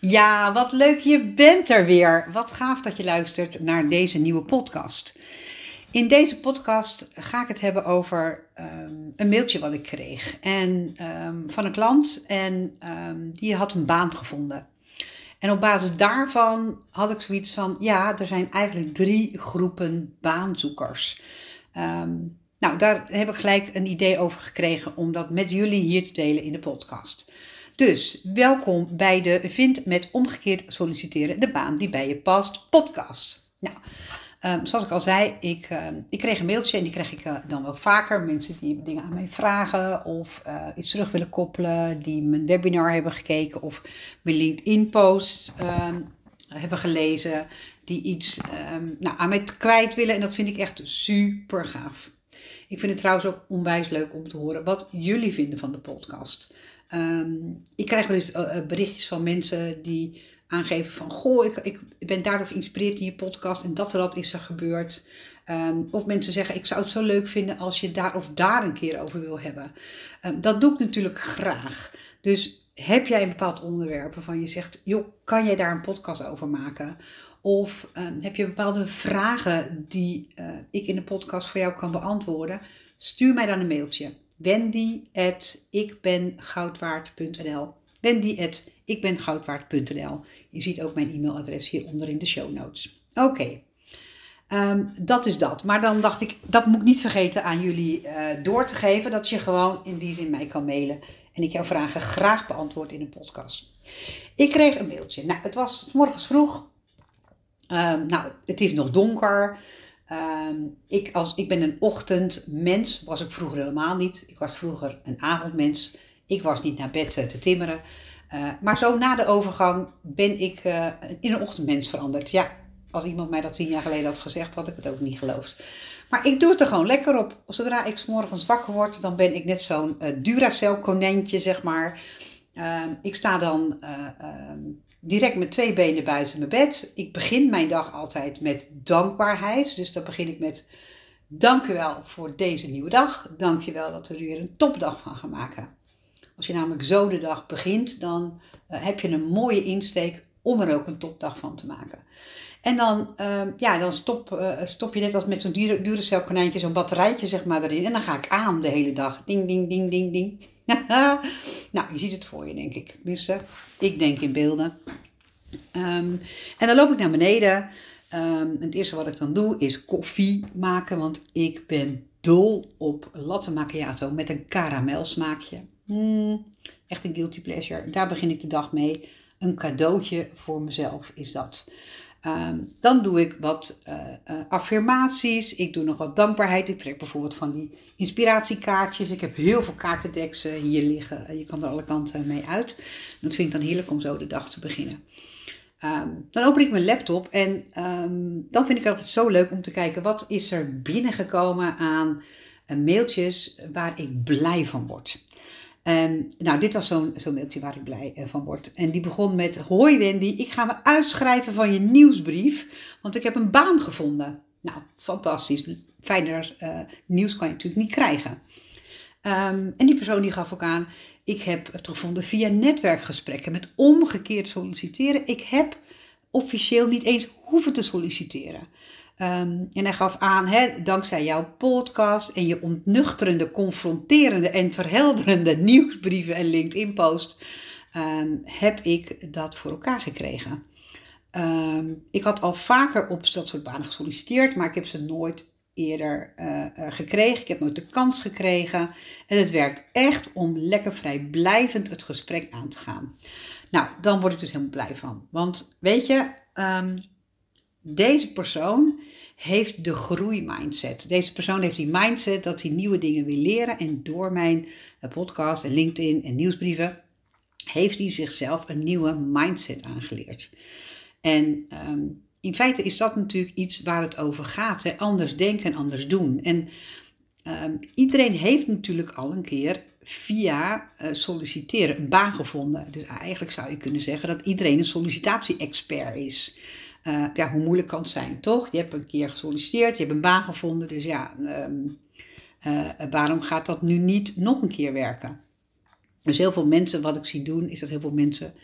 Ja, wat leuk, je bent er weer. Wat gaaf dat je luistert naar deze nieuwe podcast. In deze podcast ga ik het hebben over ehm, een mailtje wat ik kreeg en, ehm, van een klant. En um, die had een baan gevonden. En op basis daarvan had ik zoiets van: ja, er zijn eigenlijk drie groepen baanzoekers. nou, daar heb ik gelijk een idee over gekregen om dat met jullie hier te delen in de podcast. Dus welkom bij de Vind met omgekeerd solliciteren de baan die bij je past podcast. Nou, um, zoals ik al zei, ik, uh, ik kreeg een mailtje en die krijg ik uh, dan wel vaker. Mensen die dingen aan mij vragen of uh, iets terug willen koppelen, die mijn webinar hebben gekeken of mijn LinkedIn-post um, hebben gelezen, die iets nou, aan mij kwijt willen. En dat vind ik echt super gaaf. Ik vind het trouwens ook onwijs leuk om te horen wat jullie vinden van de podcast. Um, ik krijg wel eens uh, berichtjes van mensen die aangeven van... Goh, ik, ik ben daardoor geïnspireerd in je podcast en dat er dat is er gebeurd. Um, of mensen zeggen, ik zou het zo leuk vinden als je daar of daar een keer over wil hebben. Um, dat doe ik natuurlijk graag. Dus heb jij een bepaald onderwerp waarvan je zegt... joh, kan jij daar een podcast over maken? Of heb je bepaalde vragen die uh, ik in de podcast voor jou kan beantwoorden? Stuur mij dan een mailtje wendy at ikbengoudwaard.nl wendy at ikbengoudwaard.nl Je ziet ook mijn e-mailadres hieronder in de show notes. Oké, um, dat is dat. Maar dan dacht ik, dat moet ik niet vergeten aan jullie uh, door te geven. Dat je gewoon in die zin mij kan mailen. En ik jouw vragen graag beantwoord in een podcast. Ik kreeg een mailtje. Nou, het was morgens vroeg. Um, nou, het is nog donker. Um, ik, als, ik ben een ochtendmens, was ik vroeger helemaal niet. Ik was vroeger een avondmens. Ik was niet naar bed uh, te timmeren. Uh, maar zo na de overgang ben ik uh, in een ochtendmens veranderd. Ja, als iemand mij dat tien jaar geleden had gezegd, had ik het ook niet geloofd. Maar ik doe het er gewoon lekker op. Zodra ik s morgens wakker word, dan ben ik net zo'n Duracell konijntje, zeg maar. Ehm, ik sta dan ehm, direct met twee benen buiten mijn bed. Ik begin mijn dag altijd met dankbaarheid. Dus dan begin ik met dank u wel voor deze nieuwe dag. Dank je wel dat we er weer een topdag van gaan maken. Als je namelijk zo de dag begint, dan uh, heb je een mooie insteek om er ook een topdag van te maken. En dan, uh, ja, dan stop, uh, stop je net als met zo'n Duracell konijntje zo'n batterijtje zeg maar erin. En dan ga ik aan de hele dag. Ding, ding, ding, ding, ding. nou, je ziet het voor je, denk ik. Tenminste, ik denk in beelden. Um, en dan loop ik naar beneden. En het eerste wat ik dan doe is koffie maken, want ik ben dol op latte macchiato met een karamelsmaakje. Mm, echt een guilty pleasure. Daar begin ik de dag mee. Een cadeautje voor mezelf is dat. Um, dan doe ik wat uh, uh, affirmaties. Ik doe nog wat dankbaarheid. Ik trek bijvoorbeeld van die inspiratiekaartjes. Ik heb heel veel kaartendeks uh, hier liggen. Je kan er alle kanten mee uit. Dat vind ik dan heerlijk om zo de dag te beginnen. Um, dan open ik mijn laptop en um, dan vind ik altijd zo leuk om te kijken wat is er binnengekomen aan mailtjes waar ik blij van word. Um, nou, dit was zo'n mailtje waar ik blij uh, van word. En die begon met: Hoi Wendy, ik ga me uitschrijven van je nieuwsbrief, want ik heb een baan gevonden. Nou, fantastisch. Fijner uh, nieuws kan je natuurlijk niet krijgen. Um, en die persoon die gaf ook aan: Ik heb het gevonden via netwerkgesprekken met omgekeerd solliciteren. Ik heb officieel niet eens hoeven te solliciteren. Um, en hij gaf aan, hè, dankzij jouw podcast en je ontnuchterende, confronterende en verhelderende nieuwsbrieven en LinkedIn-post, um, heb ik dat voor elkaar gekregen. Um, ik had al vaker op dat soort banen gesolliciteerd, maar ik heb ze nooit eerder uh, uh, gekregen. Ik heb nooit de kans gekregen. En het werkt echt om lekker vrijblijvend het gesprek aan te gaan. Nou, dan word ik dus helemaal blij van. Want weet je, deze persoon heeft de groeimindset. Deze persoon heeft die mindset dat hij nieuwe dingen wil leren. En door mijn eh, podcast en LinkedIn en nieuwsbrieven heeft hij zichzelf een nieuwe mindset aangeleerd. En um, in feite is dat natuurlijk iets waar het over gaat. Hè? Anders denken en anders doen. En um, iedereen heeft natuurlijk al een keer via uh, solliciteren een baan gevonden. Dus eigenlijk zou je kunnen zeggen dat iedereen een sollicitatie-expert is. Uh, ja, hoe moeilijk kan het zijn, toch? Je hebt een keer gesolliciteerd, je hebt een baan gevonden, dus ja, um, uh, waarom gaat dat nu niet nog een keer werken? Dus heel veel mensen, wat ik zie doen, is dat heel veel mensen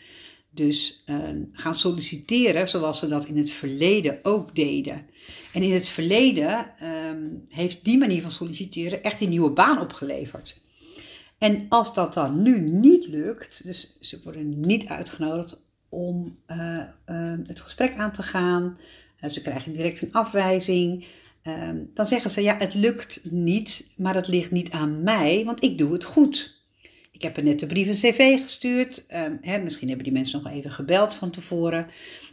dus gaan solliciteren zoals ze dat in het verleden ook deden. En in het verleden um, heeft die manier van solliciteren echt een nieuwe baan opgeleverd. En als dat dan nu niet lukt, dus ze worden niet uitgenodigd om uh, uh, het gesprek aan te gaan, uh, ze krijgen direct een afwijzing, ehm, dan zeggen ze ja, het lukt niet, maar het ligt niet aan mij, want ik doe het goed. Ik heb er net de brief en cv gestuurd, ehm, hè, misschien hebben die mensen nog even gebeld van tevoren.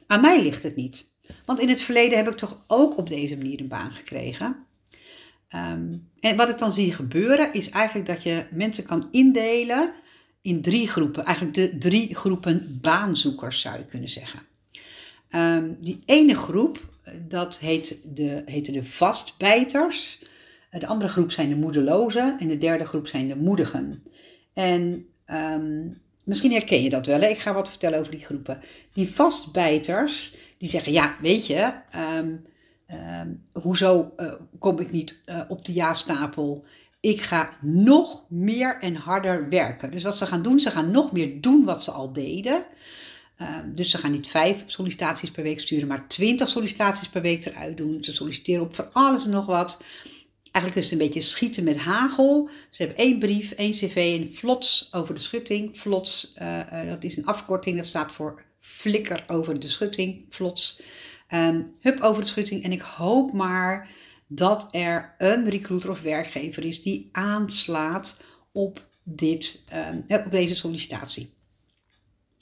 Aan mij ligt het niet. Want in het verleden heb ik toch ook op deze manier een baan gekregen. Um, en wat ik dan zie gebeuren is eigenlijk dat je mensen kan indelen in drie groepen. Eigenlijk de drie groepen baanzoekers zou je kunnen zeggen. Um, die ene groep, dat heet de, heette de vastbijters. De andere groep zijn de moedelozen en de derde groep zijn de moedigen. En um, misschien herken je dat wel. Hè? Ik ga wat vertellen over die groepen. Die vastbijters, die zeggen, ja, weet je, um, hoezo uh, kom ik niet uh, op de ja-stapel? Ik ga nog meer en harder werken. Dus wat ze gaan doen, ze gaan nog meer doen wat ze al deden. Um, dus ze gaan niet vijf sollicitaties per week sturen, maar twintig sollicitaties per week eruit doen. Ze solliciteren op voor alles en nog wat. Eigenlijk is het een beetje schieten met hagel. Ze hebben één brief, één cv en flots over de schutting. Flots, uh, dat is een afkorting, dat staat voor flikker over de schutting. Flots. Um, hup over de schutting. En ik hoop maar dat er een recruiter of werkgever is die aanslaat op, dit, um, op deze sollicitatie.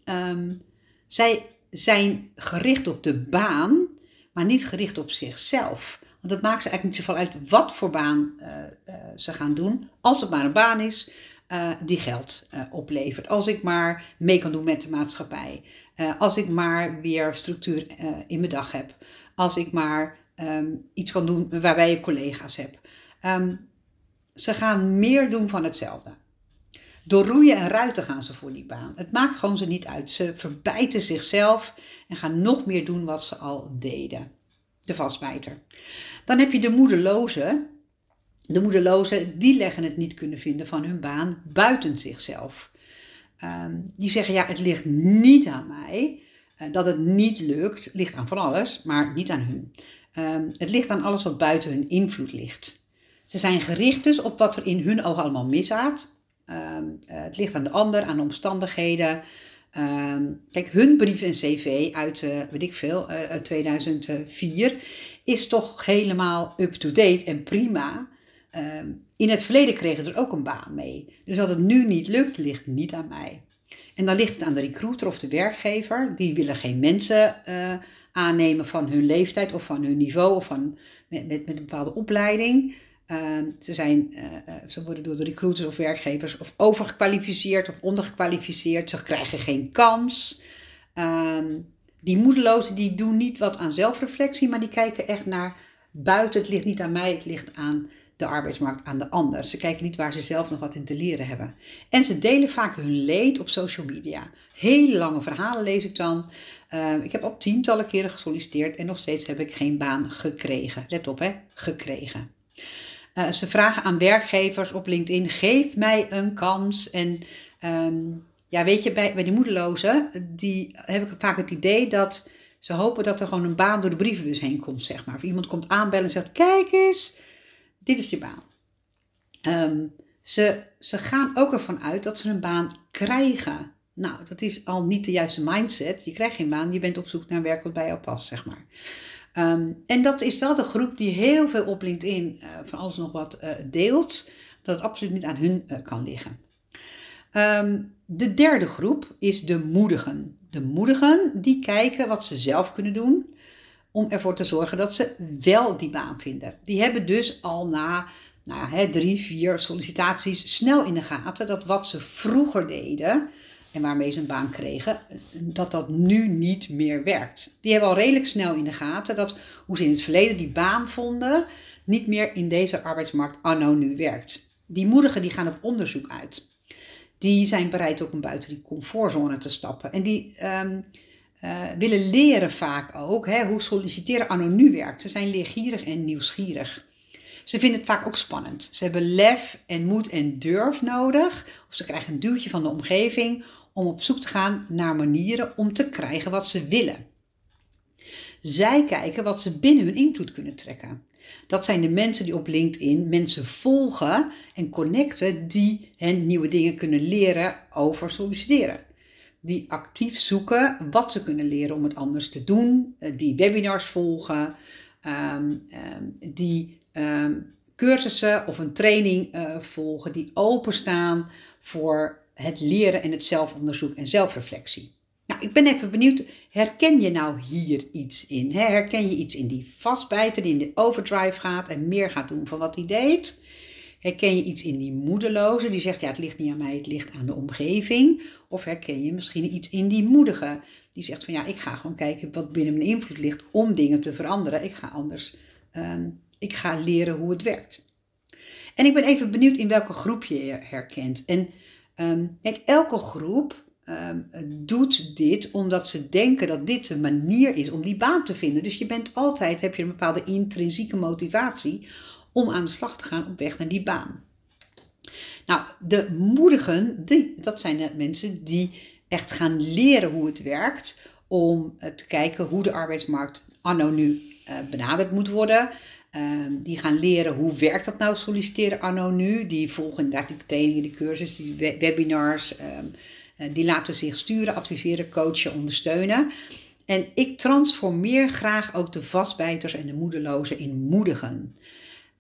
Um, zij zijn gericht op de baan, maar niet gericht op zichzelf. Want het maakt ze eigenlijk niet zoveel uit wat voor baan uh, uh, ze gaan doen. Als het maar een baan is uh, die geld oplevert. Als ik maar mee kan doen met de maatschappij. als ik maar weer structuur in mijn dag heb. Als ik maar um, iets kan doen waarbij je collega's hebt. Um, ze gaan meer doen van hetzelfde. Door roeien en ruiten gaan ze voor die baan. Het maakt gewoon ze niet uit. Ze verbijten zichzelf en gaan nog meer doen wat ze al deden de vastbijter. Dan heb je de moedelozen. De moedelozen, die leggen het niet kunnen vinden van hun baan buiten zichzelf. Um, die zeggen, ja, het ligt niet aan mij. Uh, dat het niet lukt, ligt aan van alles, maar niet aan hun. Um, het ligt aan alles wat buiten hun invloed ligt. Ze zijn gericht dus op wat er in hun ogen allemaal misgaat. Um, uh, het ligt aan de ander, aan de omstandigheden. Kijk, hun brief en cv uit, uh, weet ik veel, uh, uit 2004 is toch helemaal up-to-date en prima. Um, in het verleden kregen er ook een baan mee. Dus dat het nu niet lukt, ligt niet aan mij. En dan ligt het aan de recruiter of de werkgever. Die willen geen mensen uh, aannemen van hun leeftijd of van hun niveau of van, met, met, met een bepaalde opleiding. Uh, ze, zijn, uh, ze worden door de recruiters of werkgevers of overgekwalificeerd of ondergekwalificeerd. Ze krijgen geen kans. Uh, die moedelozen die doen niet wat aan zelfreflectie, maar die kijken echt naar buiten. Het ligt niet aan mij, het ligt aan de arbeidsmarkt, aan de ander. Ze kijken niet waar ze zelf nog wat in te leren hebben. En ze delen vaak hun leed op social media. Hele lange verhalen lees ik dan. Uh, ik heb al tientallen keren gesolliciteerd en nog steeds heb ik geen baan gekregen. Let op hè, gekregen. Uh, ze vragen aan werkgevers op LinkedIn: geef mij een kans. En um, ja, weet je, bij, bij die moedelozen, die heb ik vaak het idee dat ze hopen dat er gewoon een baan door de brievenbus heen komt, zeg maar. Of iemand komt aanbellen en zegt: kijk eens, dit is je baan. Um, ze, ze gaan ook ervan uit dat ze een baan krijgen. Nou, dat is al niet de juiste mindset. Je krijgt geen baan, je bent op zoek naar werk wat bij jou past, zeg maar. Um, en dat is wel de groep die heel veel op LinkedIn uh, van alles nog wat uh, deelt, dat het absoluut niet aan hun uh, kan liggen. Um, de derde groep is de moedigen. De moedigen die kijken wat ze zelf kunnen doen om ervoor te zorgen dat ze wel die baan vinden. Die hebben dus al na nou, hè, drie, vier sollicitaties snel in de gaten dat wat ze vroeger deden, en waarmee ze een baan kregen, dat dat nu niet meer werkt. Die hebben al redelijk snel in de gaten dat hoe ze in het verleden die baan vonden, niet meer in deze arbeidsmarkt anno nu werkt. Die moedigen die gaan op onderzoek uit. Die zijn bereid ook om buiten die comfortzone te stappen. En die um, uh, willen leren vaak ook hè, hoe solliciteren nu werkt. Ze zijn leergierig en nieuwsgierig. Ze vinden het vaak ook spannend. Ze hebben lef en moed en durf nodig. Of ze krijgen een duwtje van de omgeving om op zoek te gaan naar manieren om te krijgen wat ze willen. Zij kijken wat ze binnen hun invloed kunnen trekken. Dat zijn de mensen die op LinkedIn mensen volgen en connecten die hen nieuwe dingen kunnen leren over solliciteren. Die actief zoeken wat ze kunnen leren om het anders te doen, eh, die webinars volgen, ehm, ehm, die ehm, cursussen of een training uh, volgen, die openstaan voor het leren en het zelfonderzoek en zelfreflectie. Nou, ik ben even benieuwd, herken je nou hier iets in? Herken je iets in die vastbijter die in de overdrive gaat en meer gaat doen van wat hij deed? Herken je iets in die moedeloze die zegt, ja, het ligt niet aan mij, het ligt aan de omgeving? Of herken je misschien iets in die moedige die zegt van, ja, ik ga gewoon kijken wat binnen mijn invloed ligt om dingen te veranderen. Ik ga anders, um, ik ga leren hoe het werkt. En ik ben even benieuwd in welke groep je herkent. En um, elke groep um, doet dit omdat ze denken dat dit de manier is om die baan te vinden. Dus je bent altijd, heb je een bepaalde intrinsieke motivatie om aan de slag te gaan op weg naar die baan. Nou, de moedigen, die, dat zijn de mensen die echt gaan leren hoe het werkt. Om eh, te kijken hoe de arbeidsmarkt anno nu uh, benaderd moet worden. Um, die gaan leren hoe werkt dat nou solliciteren anno nu. Die volgen inderdaad die trainingen, die cursussen, die webinars. Um, uh, die laten zich sturen, adviseren, coachen, ondersteunen. En ik transformeer graag ook de vastbijters en de moedelozen in moedigen.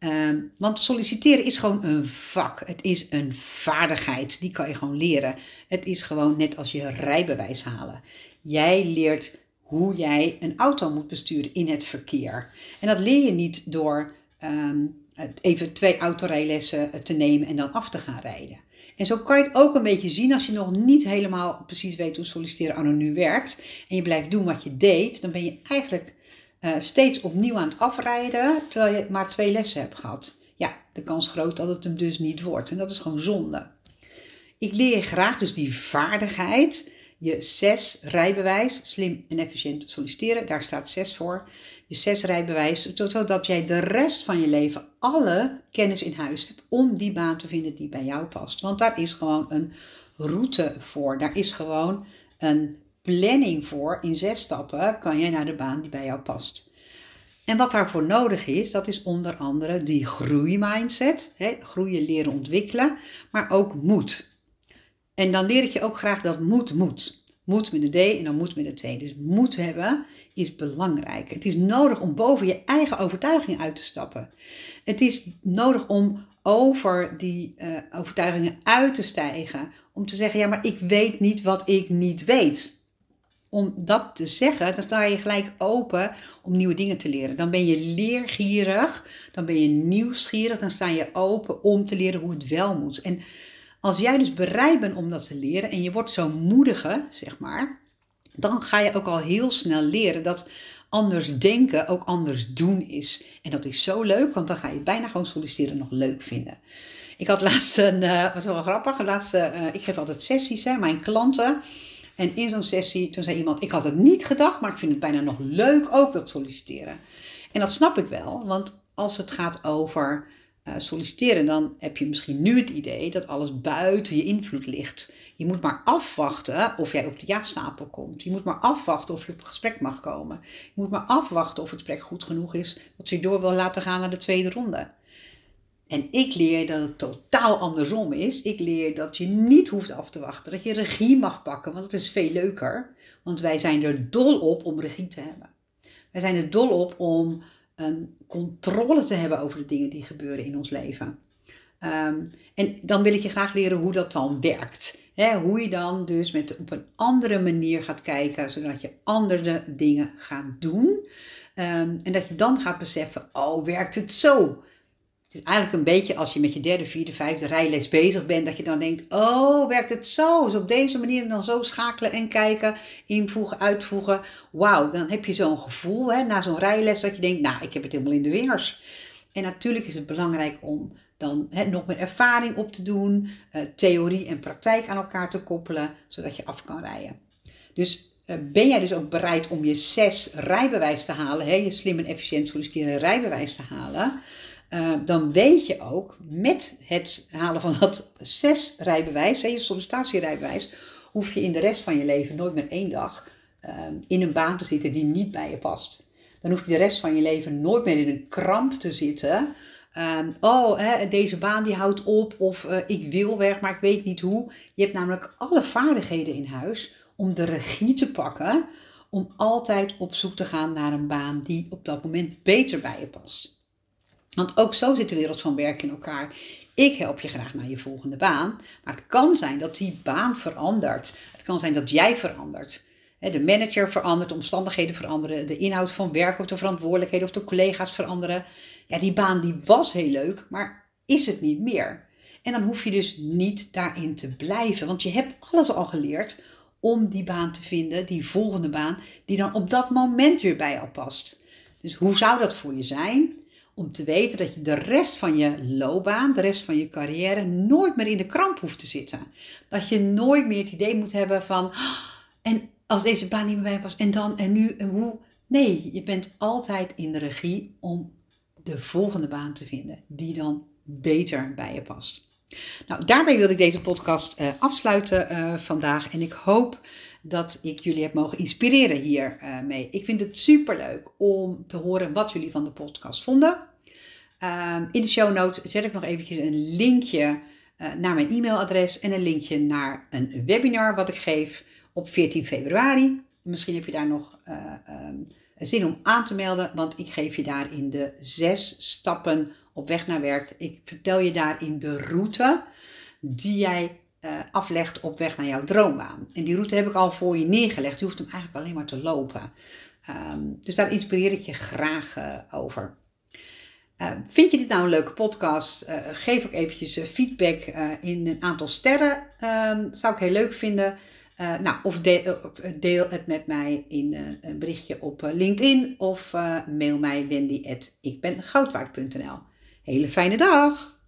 Um, want solliciteren is gewoon een vak. Het is een vaardigheid. Die kan je gewoon leren. Het is gewoon net als je rijbewijs halen. Jij leert hoe jij een auto moet besturen in het verkeer. En dat leer je niet door um, even twee autorijlessen te nemen en dan af te gaan rijden. En zo kan je het ook een beetje zien als je nog niet helemaal precies weet hoe solliciteren anoniem werkt. En je blijft doen wat je deed, dan ben je eigenlijk uh, steeds opnieuw aan het afrijden, terwijl je maar twee lessen hebt gehad. Ja, de kans groot dat het hem dus niet wordt. En dat is gewoon zonde. Ik leer je graag dus die vaardigheid, je zes rijbewijs, slim en efficiënt solliciteren, daar staat zes voor. Je zes rijbewijs, zodat jij de rest van je leven alle kennis in huis hebt om die baan te vinden die bij jou past. Want daar is gewoon een route voor. Daar is gewoon een planning voor. In zes stappen kan jij naar de baan die bij jou past. En wat daarvoor nodig is, dat is onder andere die groeimindset. Hè, groeien, leren, ontwikkelen. Maar ook moed. En dan leer ik je ook graag dat moed moet. Moed met de D en dan moed met de T. Dus moed hebben is belangrijk. Het is nodig om boven je eigen overtuiging uit te stappen. Het is nodig om over die uh, overtuigingen uit te stijgen. Om te zeggen, ja, maar ik weet niet wat ik niet weet om dat te zeggen, dan sta je gelijk open om nieuwe dingen te leren. Dan ben je leergierig, dan ben je nieuwsgierig, dan sta je open om te leren hoe het wel moet. En als jij dus bereid bent om dat te leren en je wordt zo moedige, zeg maar, dan ga je ook al heel snel leren dat anders denken ook anders doen is. En dat is zo leuk, want dan ga je bijna gewoon solliciteren nog leuk vinden. Ik had laatst een, uh, was wel grappig, laatst, uh, ik geef altijd sessies, hè, mijn klanten. En in zo'n sessie, toen zei iemand, ik had het niet gedacht, maar ik vind het bijna nog leuk ook, dat solliciteren. En dat snap ik wel, want als het gaat over uh, solliciteren, dan heb je misschien nu het idee dat alles buiten je invloed ligt. Je moet maar afwachten of jij op de ja-stapel komt. Je moet maar afwachten of je op gesprek mag komen. Je moet maar afwachten of het gesprek goed genoeg is dat je door wil laten gaan naar de tweede ronde. En ik leer dat het totaal andersom is. Ik leer dat je niet hoeft af te wachten, dat je regie mag pakken, want het is veel leuker. Want wij zijn er dol op om regie te hebben. Wij zijn er dol op om een controle te hebben over de dingen die gebeuren in ons leven. Um, en dan wil ik je graag leren hoe dat dan werkt. hoe je dan dus met, op een andere manier gaat kijken, zodat je andere dingen gaat doen. Um, en dat je dan gaat beseffen, oh, werkt het zo? Het is eigenlijk een beetje als je met je derde, vierde, vijfde rijles bezig bent, dat je dan denkt, oh, werkt het zo? Dus op deze manier dan zo schakelen en kijken, invoegen, uitvoegen. Wauw, dan heb je zo'n gevoel hè, na zo'n rijles dat je denkt, nou, ik heb het helemaal in de vingers. En natuurlijk is het belangrijk om dan hè, nog meer ervaring op te doen, uh, theorie en praktijk aan elkaar te koppelen, zodat je af kan rijden. Dus uh, ben jij dus ook bereid om je zes rijbewijs te halen, hè, je slim en efficiënt solliciteren rijbewijs te halen? Uh, dan weet je ook met het halen van dat zes rijbewijs, je sollicitatierijbewijs, hoef je in de rest van je leven nooit meer één dag ehm, in een baan te zitten die niet bij je past. Dan hoef je de rest van je leven nooit meer in een kramp te zitten. Ehm, oh, hè, deze baan die houdt op of eh, ik wil weg, maar ik weet niet hoe. Je hebt namelijk alle vaardigheden in huis om de regie te pakken, om altijd op zoek te gaan naar een baan die op dat moment beter bij je past. Want ook zo zit de wereld van werk in elkaar. Ik help je graag naar je volgende baan, maar het kan zijn dat die baan verandert. Het kan zijn dat jij verandert. De manager verandert, de omstandigheden veranderen, de inhoud van werk of de verantwoordelijkheden of de collega's veranderen. Ja, die baan die was heel leuk, maar is het niet meer. En dan hoef je dus niet daarin te blijven, want je hebt alles al geleerd om die baan te vinden, die volgende baan, die dan op dat moment weer bij jou past. Dus hoe zou dat voor je zijn? Om te weten dat je de rest van je loopbaan, de rest van je carrière, nooit meer in de kramp hoeft te zitten. Dat je nooit meer het idee moet hebben van, ah, en als deze baan niet meer bij past, en dan, en nu, en hoe. Nee, je bent altijd in de regie om de volgende baan te vinden, die dan beter bij je past. Nou, daarbij wil ik deze podcast uh, afsluiten uh, vandaag. En ik hoop dat ik jullie heb mogen inspireren hiermee. Uh, ik vind het super leuk om te horen wat jullie van de podcast vonden. Ehm, in de show notes zet ik nog eventjes een linkje naar mijn e-mailadres en een linkje naar een webinar wat ik geef op 14 februari. Misschien heb je daar nog um, zin om aan te melden, want ik geef je daarin de zes stappen op weg naar werk. Ik vertel je daarin de route die jij uh, aflegt op weg naar jouw droombaan. En die route heb ik al voor je neergelegd. Je hoeft hem eigenlijk alleen maar te lopen. Um, dus daar inspireer ik je graag over. Uh, vind je dit nou een leuke podcast? geef ook eventjes feedback in een aantal sterren. Um, zou ik heel leuk vinden. Nou, of deel, het met mij in een berichtje op LinkedIn of mail mij wendy.ikbengoudwaard.nl. Hele fijne dag!